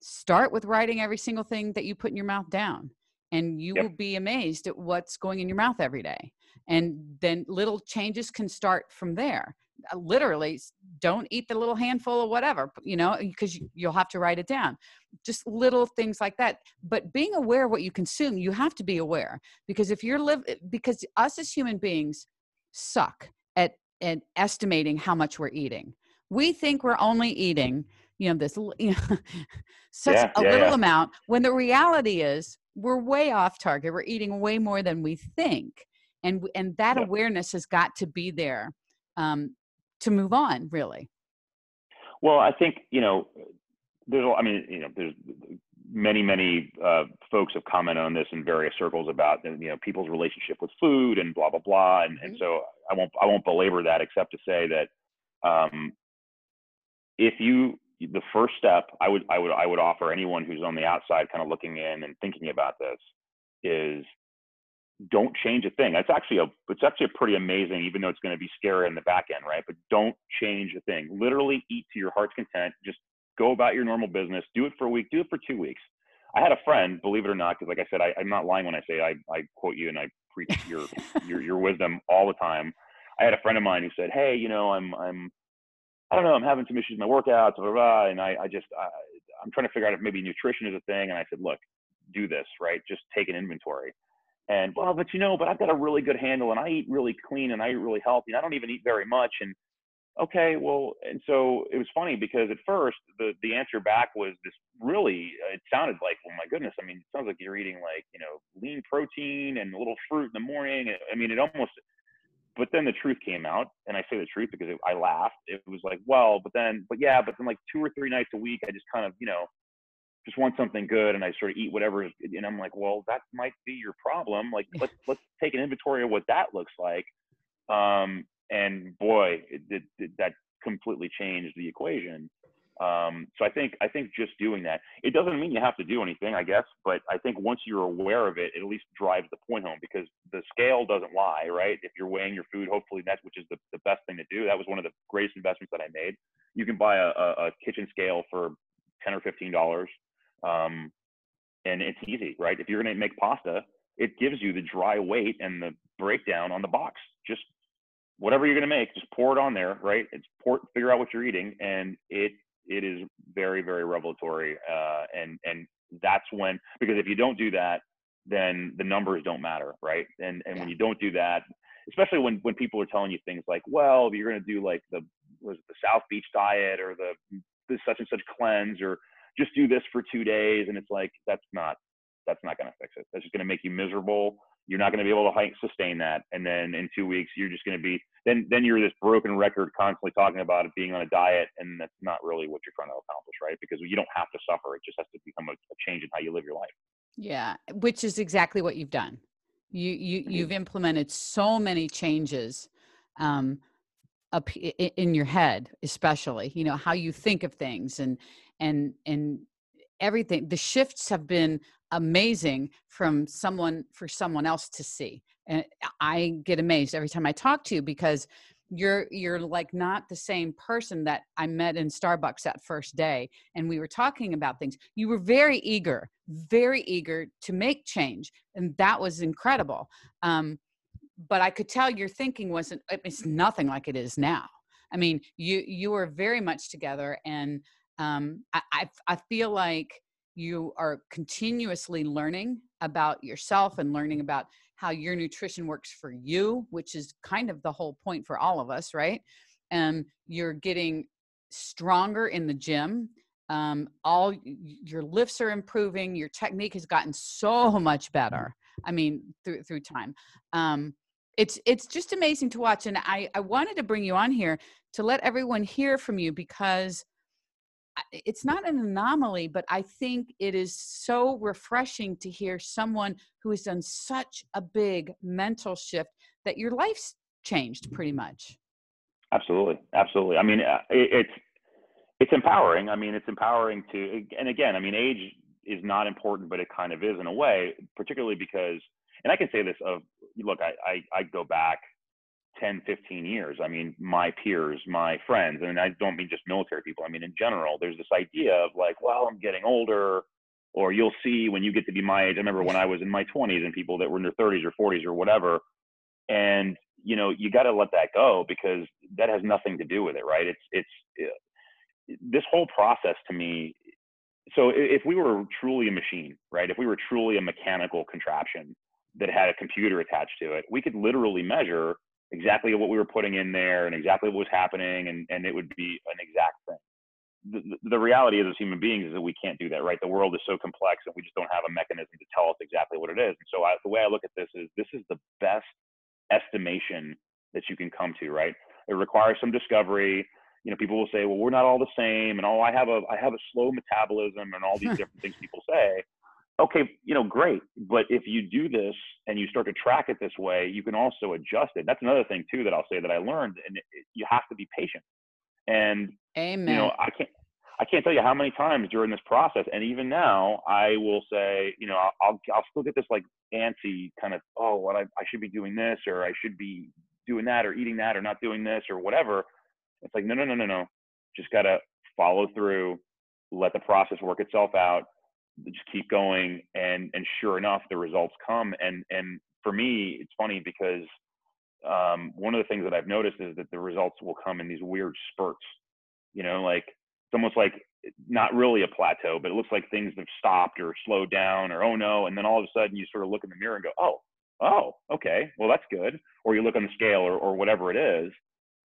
start with writing every single thing that you put in your mouth down and you yep. will be amazed at what's going in your mouth every day and then little changes can start from there uh, literally don't eat the little handful of whatever you know because you'll have to write it down just little things like that but being aware of what you consume you have to be aware because if you're live because us as human beings suck at and estimating how much we're eating. We think we're only eating, you know, this you know, such yeah, a yeah, little yeah. amount when the reality is we're way off target. We're eating way more than we think, and and that awareness has got to be there um, to move on. Really. Well, I think you know, there's. I mean, you know, there's many many uh, folks have commented on this in various circles about you know people's relationship with food and blah blah blah and, and mm-hmm. so I won't I won't belabor that except to say that um, if you the first step I would I would I would offer anyone who's on the outside kind of looking in and thinking about this is don't change a thing. That's actually a it's actually a pretty amazing, even though it's going to be scary in the back end, right? But don't change a thing. Literally eat to your heart's content. Just go about your normal business. Do it for a week. Do it for two weeks. I had a friend, believe it or not, because like I said, I, am not lying when I say I, I quote you and I preach your, your your wisdom all the time. I had a friend of mine who said, "Hey, you know, I'm I'm I don't know, I'm having some issues with my workouts, blah, blah, blah, and I I just I, I'm trying to figure out if maybe nutrition is a thing." And I said, "Look, do this, right? Just take an inventory." And well, but you know, but I've got a really good handle, and I eat really clean, and I eat really healthy, and I don't even eat very much, and okay, well, and so it was funny because at first the the answer back was this really uh, it sounded like, well, my goodness, I mean, it sounds like you're eating like you know lean protein and a little fruit in the morning. I mean, it almost. But then the truth came out, and I say the truth because it, I laughed. It was like, well, but then, but yeah, but then like two or three nights a week, I just kind of, you know, just want something good and I sort of eat whatever and I'm like, well, that might be your problem. Like let's let's take an inventory of what that looks like. Um, and boy, that completely changed the equation. Um, so I think I think just doing that, it doesn't mean you have to do anything, I guess, but I think once you're aware of it, it at least drives the point home because the scale doesn't lie, right? If you're weighing your food, hopefully that's which is the, the best thing to do. That was one of the greatest investments that I made. You can buy a, a, kitchen scale for ten or fifteen dollars, um, and it's easy, right? If you're gonna make pasta, it gives you the dry weight and the breakdown on the box. Just whatever you're going to make, just pour it on there, right? It's pour, figure out what you're eating, and it it is very very revelatory. Uh, and and that's when because if you don't do that, then the numbers don't matter, right? And and yeah. when you don't do that, especially when when people are telling you things like, well, you're going to do like the was the South Beach diet or the the such and such cleanse or just do this for two days, and it's like that's not that's not going to fix it. That's just going to make you miserable you're not going to be able to sustain that and then in two weeks you're just going to be then then you're this broken record constantly talking about it being on a diet and that's not really what you're trying to accomplish right? Because you don't have to suffer. It just has to become a, a change in how you live your life. Yeah which is exactly what you've done. You you you've implemented so many changes um up in your head especially you know how you think of things and and and everything. The shifts have been amazing from someone for someone else to see and i get amazed every time i talk to you because you're you're like not the same person that i met in starbucks that first day and we were talking about things. You were very eager very eager to make change and that was incredible um, but i could tell your thinking wasn't it's nothing like it is now. I mean you you were very much together and um, I, I, I feel like you are continuously learning about yourself and learning about how your nutrition works for you, which is kind of the whole point for all of us, right? And you're getting stronger in the gym. Um, all your lifts are improving. Your technique has gotten so much better. I mean, through through time. Um, it's it's just amazing to watch, and I I wanted to bring you on here to let everyone hear from you because it's not an anomaly, but I think it is so refreshing to hear someone who has done such a big mental shift that your life's changed pretty much. Absolutely, absolutely. I mean, uh, it's it's empowering. I mean, it's empowering to, and again, I mean, age is not important, but it kind of is in a way, particularly because, and I can say this of, look, I I, I go back 10, 15 years. I mean, my peers, my friends, and I don't mean just military people. I mean, in general, there's this idea of like, well, I'm getting older, or you'll see when you get to be my age. I remember when I was in my 20s and people that were in their 30s or 40s or whatever. And, you know, you got to let that go because that has nothing to do with it, right? It's, it's, uh, this whole process to me. So if we were truly a machine, right? If we were truly a mechanical contraption that had a computer attached to it, we could literally measure exactly what we were putting in there and exactly what was happening, and, and it would be an exact thing. The, the reality is, as human beings, is that we can't do that, right? The world is so complex, and we just don't have a mechanism to tell us exactly what it is. And so, I, the way I look at this is, this is the best estimation that you can come to, right? It requires some discovery. You know, people will say, "Well, we're not all the same," and "Oh, I have a I have a slow metabolism," and all these different things people say okay, you know, great. But if you do this and you start to track it this way, you can also adjust it. That's another thing too that I'll say that I learned, and it, you have to be patient. And Amen. you know, I can't. I can't tell you how many times during this process, and even now, I will say, you know, I'll I'll still get this like antsy kind of, oh, what I, I should be doing this, or I should be doing that, or eating that, or not doing this, or whatever. It's like, no, no, no, no, no. Just gotta follow through, let the process work itself out, just keep going and and sure enough the results come and and for me it's funny because um, one of the things that I've noticed is that the results will come in these weird spurts you know like it's almost like not really a plateau but it looks like things have stopped or slowed down or oh no and then all of a sudden you sort of look in the mirror and go oh oh okay well that's good or you look on the scale or, or whatever it is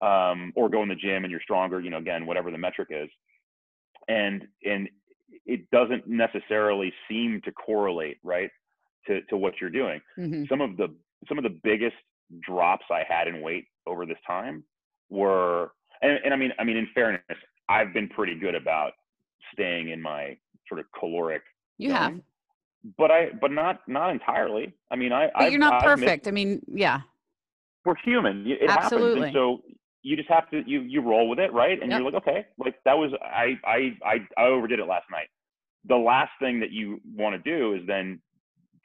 um, or go in the gym and you're stronger, you know, again, whatever the metric is. And, and it doesn't necessarily seem to correlate, right, to, to what you're doing. Mm-hmm. Some of the, some of the biggest drops I had in weight over this time were, and, and I mean, I mean, in fairness, I've been pretty good about staying in my sort of caloric. You zone, have, but I, but not, not entirely. I mean, I, but I've, you're not I've perfect. Missed, I mean, yeah, we're human. It Absolutely. happens. And so you just have to you you roll with it, right? And yep. you're like, okay, like that was I I I I overdid it last night. The last thing that you want to do is then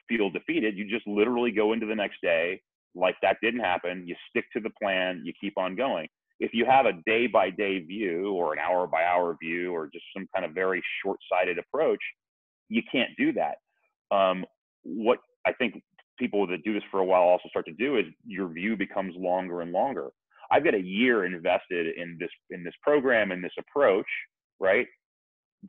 feel defeated. You just literally go into the next day like that didn't happen. You stick to the plan. You keep on going. If you have a day by day view or an hour by hour view or just some kind of very short sighted approach, you can't do that. Um, what I think people that do this for a while also start to do is your view becomes longer and longer. I've got a year invested in this in this program and this approach, right?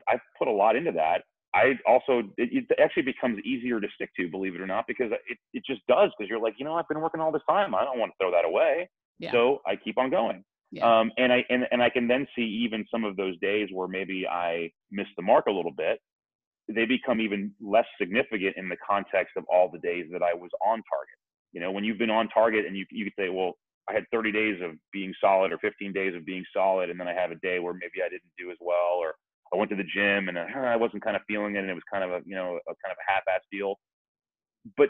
I've put a lot into that. I also it, it, actually becomes easier to stick to, believe it or not, because it, it just does. Because you're like, you know, I've been working all this time. I don't want to throw that away. Yeah. So I keep on going. Yeah. Um, and I and, and I can then see even some of those days where maybe I miss the mark a little bit. They become even less significant in the context of all the days that I was on target. You know, when you've been on target and you you could say, well, I had 30 days of being solid or 15 days of being solid, and then I have a day where maybe I didn't do as well, or I went to the gym and uh, I wasn't kind of feeling it, and it was kind of a you know a kind of a half-ass deal. But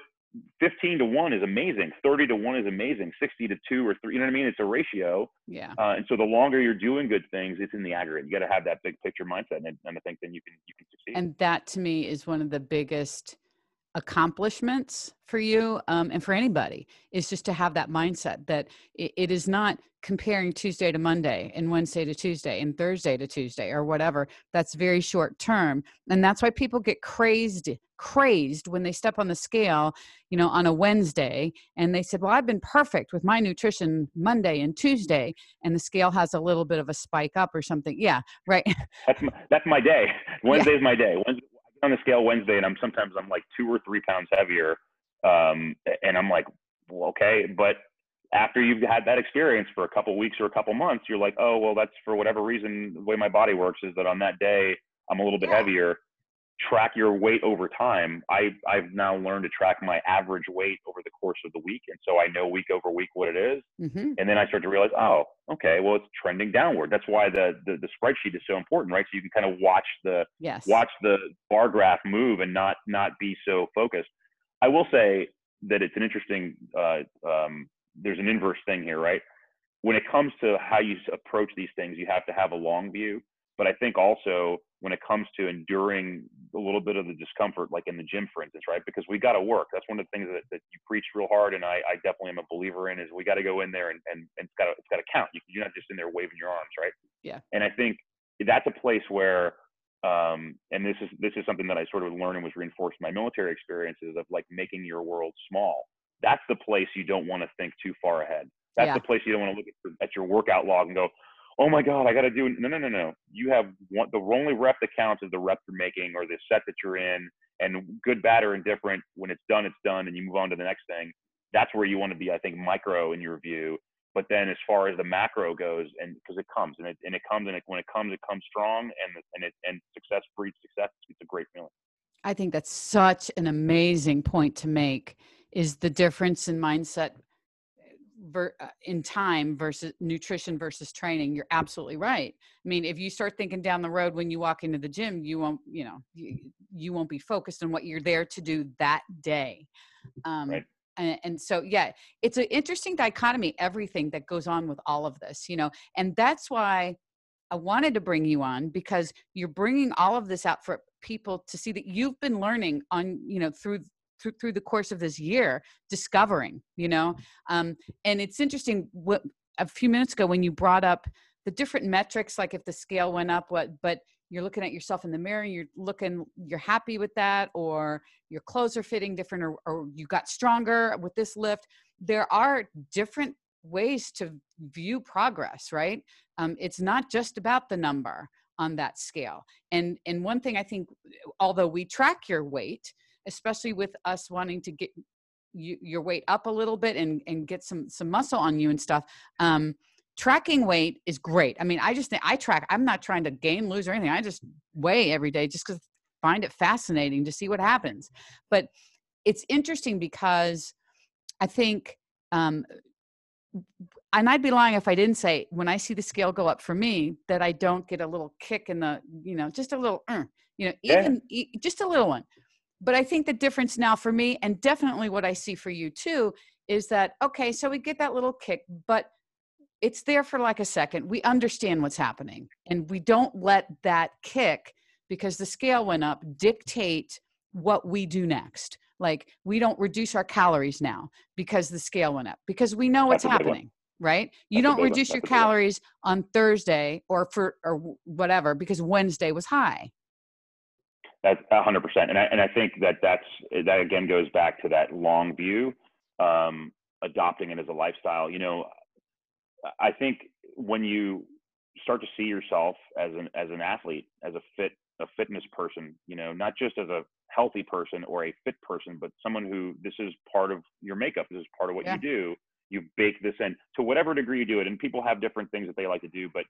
15 to one is amazing. 30 to one is amazing. 60 to two or three, you know what I mean? It's a ratio. Yeah. Uh, and so the longer you're doing good things, it's in the aggregate. You got to have that big picture mindset, and, and I think then you can you can succeed. And that to me is one of the biggest accomplishments for you um, and for anybody is just to have that mindset that it, it is not comparing Tuesday to Monday and Wednesday to Tuesday and Thursday to Tuesday or whatever. That's very short term. And that's why people get crazed crazed when they step on the scale, you know, on a Wednesday and they said, "Well, I've been perfect with my nutrition Monday and Tuesday," and the scale has a little bit of a spike up or something. Yeah, right. That's my, that's my day. Wednesday's yeah. my day. Wednesday, on the scale Wednesday and I'm sometimes I'm like two or three pounds heavier. Um, and I'm like, well, okay. But after you've had that experience for a couple weeks or a couple months, you're like, oh, well, that's for whatever reason, the way my body works is that on that day, I'm a little bit yeah. heavier track your weight over time. I, I've now learned to track my average weight over the course of the week. And so I know week over week what it is. Mm-hmm. And then I start to realize, oh, okay, well, it's trending downward. That's why the, the, the spreadsheet is so important, right? So you can kind of watch the, yes. watch the bar graph move and not, not be so focused. I will say that it's an interesting, uh, um, there's an inverse thing here, right? When it comes to how you approach these things, you have to have a long view. But I think also when it comes to enduring a little bit of the discomfort, like in the gym, for instance, right? Because we got to work. That's one of the things that, that you preach real hard, and I, I definitely am a believer in. Is we got to go in there and, and, and it's got to it's got to count. You, you're not just in there waving your arms, right? Yeah. And I think that's a place where, um, and this is this is something that I sort of learned and was reinforced in my military experiences of like making your world small. That's the place you don't want to think too far ahead. That's yeah. the place you don't want to look at, at your workout log and go, oh my god i got to do no no no no. You have one the only rep that counts is the rep you're making or the set that you're in and good bad or indifferent when it's done it's done and you move on to the next thing. That's where you want to be i think micro in your view. But then as far as the macro goes and because it comes and it and it comes and it, when it comes it comes strong and and it and success breeds success. It's a great feeling. I think that's such an amazing point to make is the difference in mindset ver, uh, in time versus nutrition versus training you're absolutely right i mean if you start thinking down the road when you walk into the gym you won't you know you, you won't be focused on what you're there to do that day um, right. and, and so yeah it's an interesting dichotomy everything that goes on with all of this you know and that's why I wanted to bring you on because you're bringing all of this out for people to see that you've been learning on you know through through, through the course of this year discovering you know? Um, and it's interesting what a few minutes ago when you brought up the different metrics like if the scale went up what but you're looking at yourself in the mirror you're looking you're happy with that or your clothes are fitting different or, or you got stronger with this lift. There are different ways to view progress right? Um, it's not just about the number on that scale. And and one thing i think although we track your weight especially with us wanting to get you, your weight up a little bit and and get some some muscle on you and stuff um tracking weight is great. I mean, I just think I track. I'm not trying to gain, lose, or anything. I just weigh every day just because find it fascinating to see what happens. But it's interesting because I think, um, and I'd be lying if I didn't say when I see the scale go up for me that I don't get a little kick in the, you know, just a little, uh, you know, even yeah. just a little one. But I think the difference now for me, and definitely what I see for you too, is that okay, so we get that little kick, but it's there for like a second. We understand what's happening and we don't let that kick because the scale went up dictate what we do next. Like we don't reduce our calories now because the scale went up because we know what's happening, right? You That's don't reduce your calories on Thursday or for or whatever because Wednesday was high. That's hundred percent, and I and I think that that's that again goes back to that long view, um, adopting it as a lifestyle. You know, I think when you start to see yourself as an as an athlete, as a fit a fitness person, you know, not just as a healthy person or a fit person, but someone who this is part of your makeup, this is part of what yeah. you do. You bake this in to whatever degree you do it, and people have different things that they like to do, but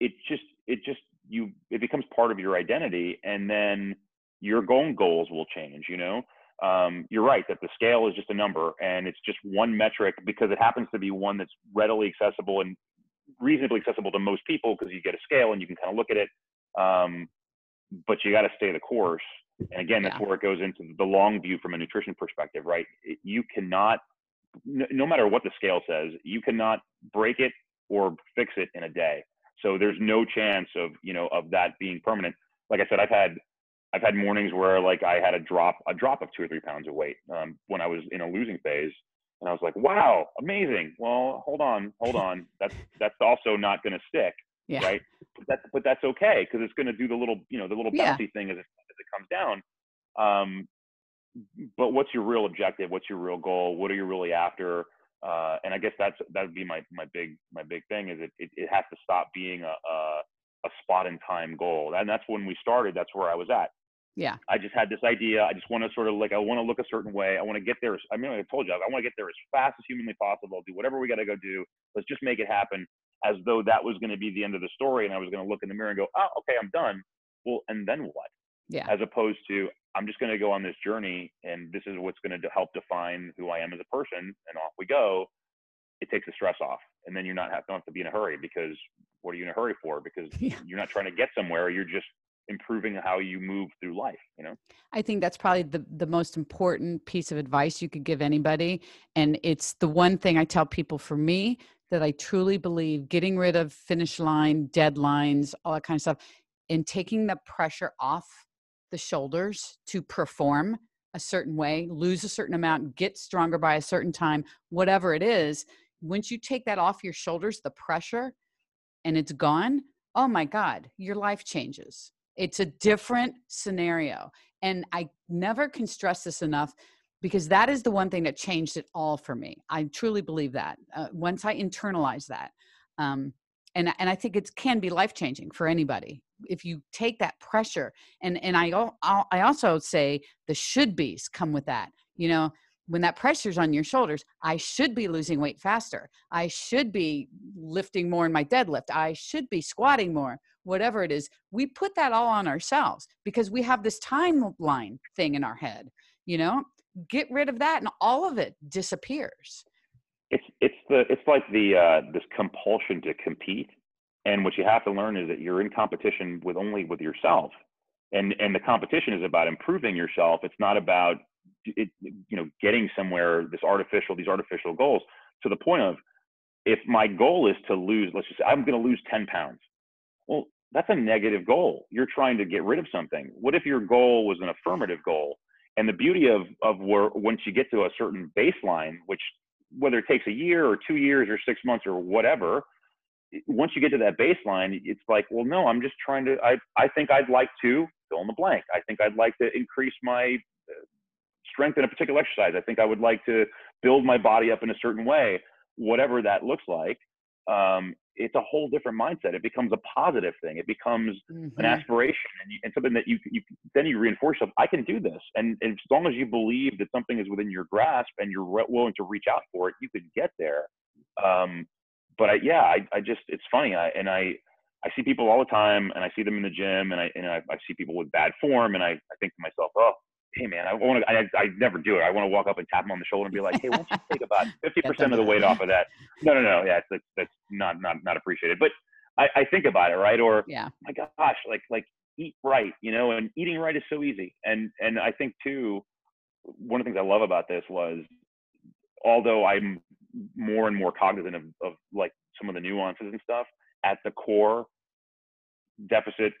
it just it just you it becomes part of your identity, and then your own goals will change. You know, um, you're right that the scale is just a number and it's just one metric because it happens to be one that's readily accessible and reasonably accessible to most people because you get a scale and you can kind of look at it. Um, but you got to stay the course. And again, that's yeah. where it goes into the long view from a nutrition perspective, right? You cannot, no matter what the scale says, you cannot break it or fix it in a day. So there's no chance of, you know, of that being permanent. Like I said, I've had I've had mornings where like I had a drop a drop of two or three pounds of weight um, when I was in a losing phase, and I was like, wow, amazing. Well, hold on, hold on. That's that's also not going to stick, yeah. right? But that's but that's okay because it's going to do the little you know the little bouncy yeah. thing as it, as it comes down. Um, but what's your real objective? What's your real goal? What are you really after? Uh, and I guess that's that would be my my big my big thing is it, it, it has to stop being a, a a spot in time goal. And that's when we started. That's where I was at. Yeah. I just had this idea. I just want to sort of like, I want to look a certain way. I want to get there. I mean, I told you, I want to get there as fast as humanly possible. do whatever we got to go do. Let's just make it happen as though that was going to be the end of the story. And I was going to look in the mirror and go, oh, okay, I'm done. Well, and then what? Yeah. As opposed to, I'm just going to go on this journey and this is what's going to help define who I am as a person. And off we go. It takes the stress off. And then you're not have, don't have to be in a hurry because what are you in a hurry for? Because yeah. you're not trying to get somewhere. You're just improving how you move through life you know i think that's probably the, the most important piece of advice you could give anybody and it's the one thing i tell people for me that i truly believe getting rid of finish line deadlines all that kind of stuff and taking the pressure off the shoulders to perform a certain way lose a certain amount get stronger by a certain time whatever it is once you take that off your shoulders the pressure and it's gone oh my god your life changes it's a different scenario. And I never can stress this enough because that is the one thing that changed it all for me. I truly believe that uh, once I internalize that. Um, and, and I think it can be life changing for anybody if you take that pressure. And, and I, I also say the should be's come with that. You know, when that pressure's on your shoulders, I should be losing weight faster. I should be lifting more in my deadlift. I should be squatting more, whatever it is. We put that all on ourselves because we have this timeline thing in our head, you know? Get rid of that and all of it disappears. It's it's the it's like the uh this compulsion to compete. And what you have to learn is that you're in competition with only with yourself. And and the competition is about improving yourself. It's not about it, you know, getting somewhere, this artificial, these artificial goals to the point of if my goal is to lose, let's just say I'm going to lose 10 pounds. Well, that's a negative goal. You're trying to get rid of something. What if your goal was an affirmative goal? And the beauty of, of where once you get to a certain baseline, which whether it takes a year or two years or six months or whatever, once you get to that baseline, it's like, well, no, I'm just trying to, I, I think I'd like to fill in the blank. I think I'd like to increase my strength in a particular exercise. I think I would like to build my body up in a certain way, whatever that looks like. Um, it's a whole different mindset. It becomes a positive thing. It becomes mm-hmm. an aspiration and, you, and, something that you, you then you reinforce yourself. I can do this, and, and, as long as you believe that something is within your grasp and you're re- willing to reach out for it, you can get there. Um, but I, yeah, I, I just, it's funny. I, and I, I see people all the time and I see them in the gym and I, and I, I see people with bad form and I, I think to myself, oh, hey man, I want to, I, I never do it. I want to walk up and tap them on the shoulder and be like, hey, why don't you take about 50% of the weight off of that? No, no, no. Yeah. That's, that's not, not, not appreciated. But I, I think about it, right? Or, yeah, my gosh, like, like eat right, you know, and eating right is so easy. And, and I think too, one of the things I love about this was, although I'm more and more cognizant of, of like some of the nuances and stuff, at the core, deficit,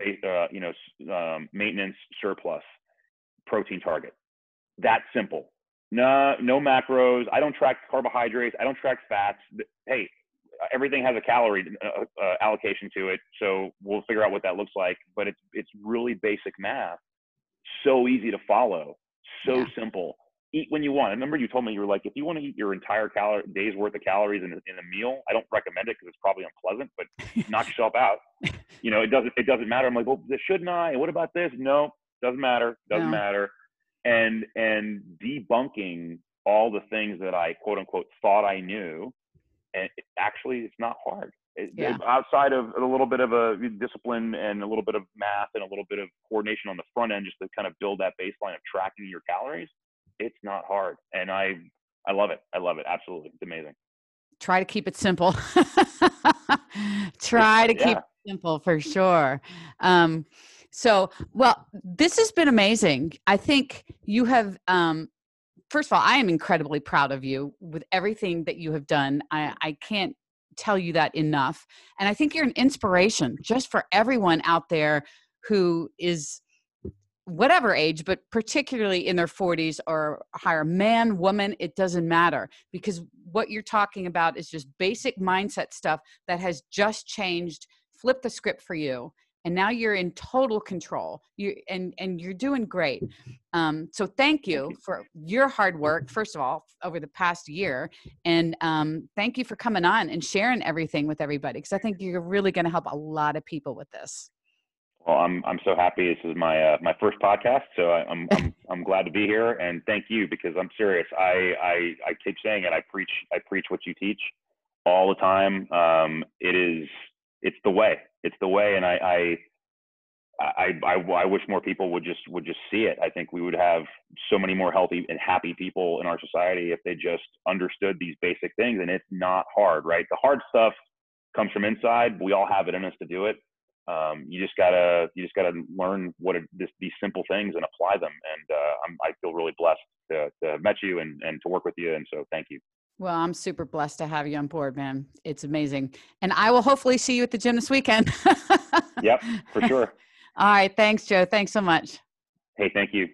uh, you know, um, maintenance surplus, protein target. That simple. No, no macros. I don't track carbohydrates. I don't track fats. Hey, everything has a calorie uh, uh, allocation to it, so we'll figure out what that looks like. But it's it's really basic math. So easy to follow. So yeah. simple eat when you want. I remember you told me you were like, if you want to eat your entire day's worth of calories in a, in a meal, I don't recommend it because it's probably unpleasant, but knock yourself out. You know, it doesn't it doesn't matter. I'm like, well, shouldn't I? And what about this? No, doesn't matter. Doesn't no. matter. And and debunking all the things that I quote unquote thought I knew, and it, actually it's not hard. It, yeah. outside of a little bit of a discipline and a little bit of math and a little bit of coordination on the front end, just to kind of build that baseline of tracking your calories it's not hard, and I I love it. I love it. Absolutely, it's amazing. Try to keep it simple. Try to keep it simple for sure. Um, so, well, this has been amazing. I think you have um, first of all, I am incredibly proud of you with everything that you have done. I, I, can't tell you that enough. And I think you're an inspiration just for everyone out there who is whatever age, but particularly in their 40s or higher, man, woman, it doesn't matter because what you're talking about is just basic mindset stuff that has just changed, flipped the script for you. And now you're in total control. You and and you're doing great. Um, so thank you for your hard work, first of all, over the past year, and um, thank you for coming on and sharing everything with everybody because I think you're really going to help a lot of people with this. Well, I'm I'm so happy. This is my uh, my first podcast, so I, am I'm, I'm I'm glad to be here, and thank you because I'm serious. I I I keep saying it. I preach I preach what you teach all the time. Um, it is it's the way. It's the way, and I I. I, I, I wish more people would just would just see it. I think we would have so many more healthy and happy people in our society if they just understood these basic things. And it's not hard, right? The hard stuff comes from inside. We all have it in us to do it um, you just gotta you just gotta learn what it, this, these simple things and apply them. And uh, i feel really blessed to, to have met you and, and to work with you. And so thank you. Well, I'm super blessed to have you on board, man. It's amazing. And I will hopefully see you at the gym this weekend. yep, for sure. All right. Thanks, Joe. Thanks so much. Hey, thank you.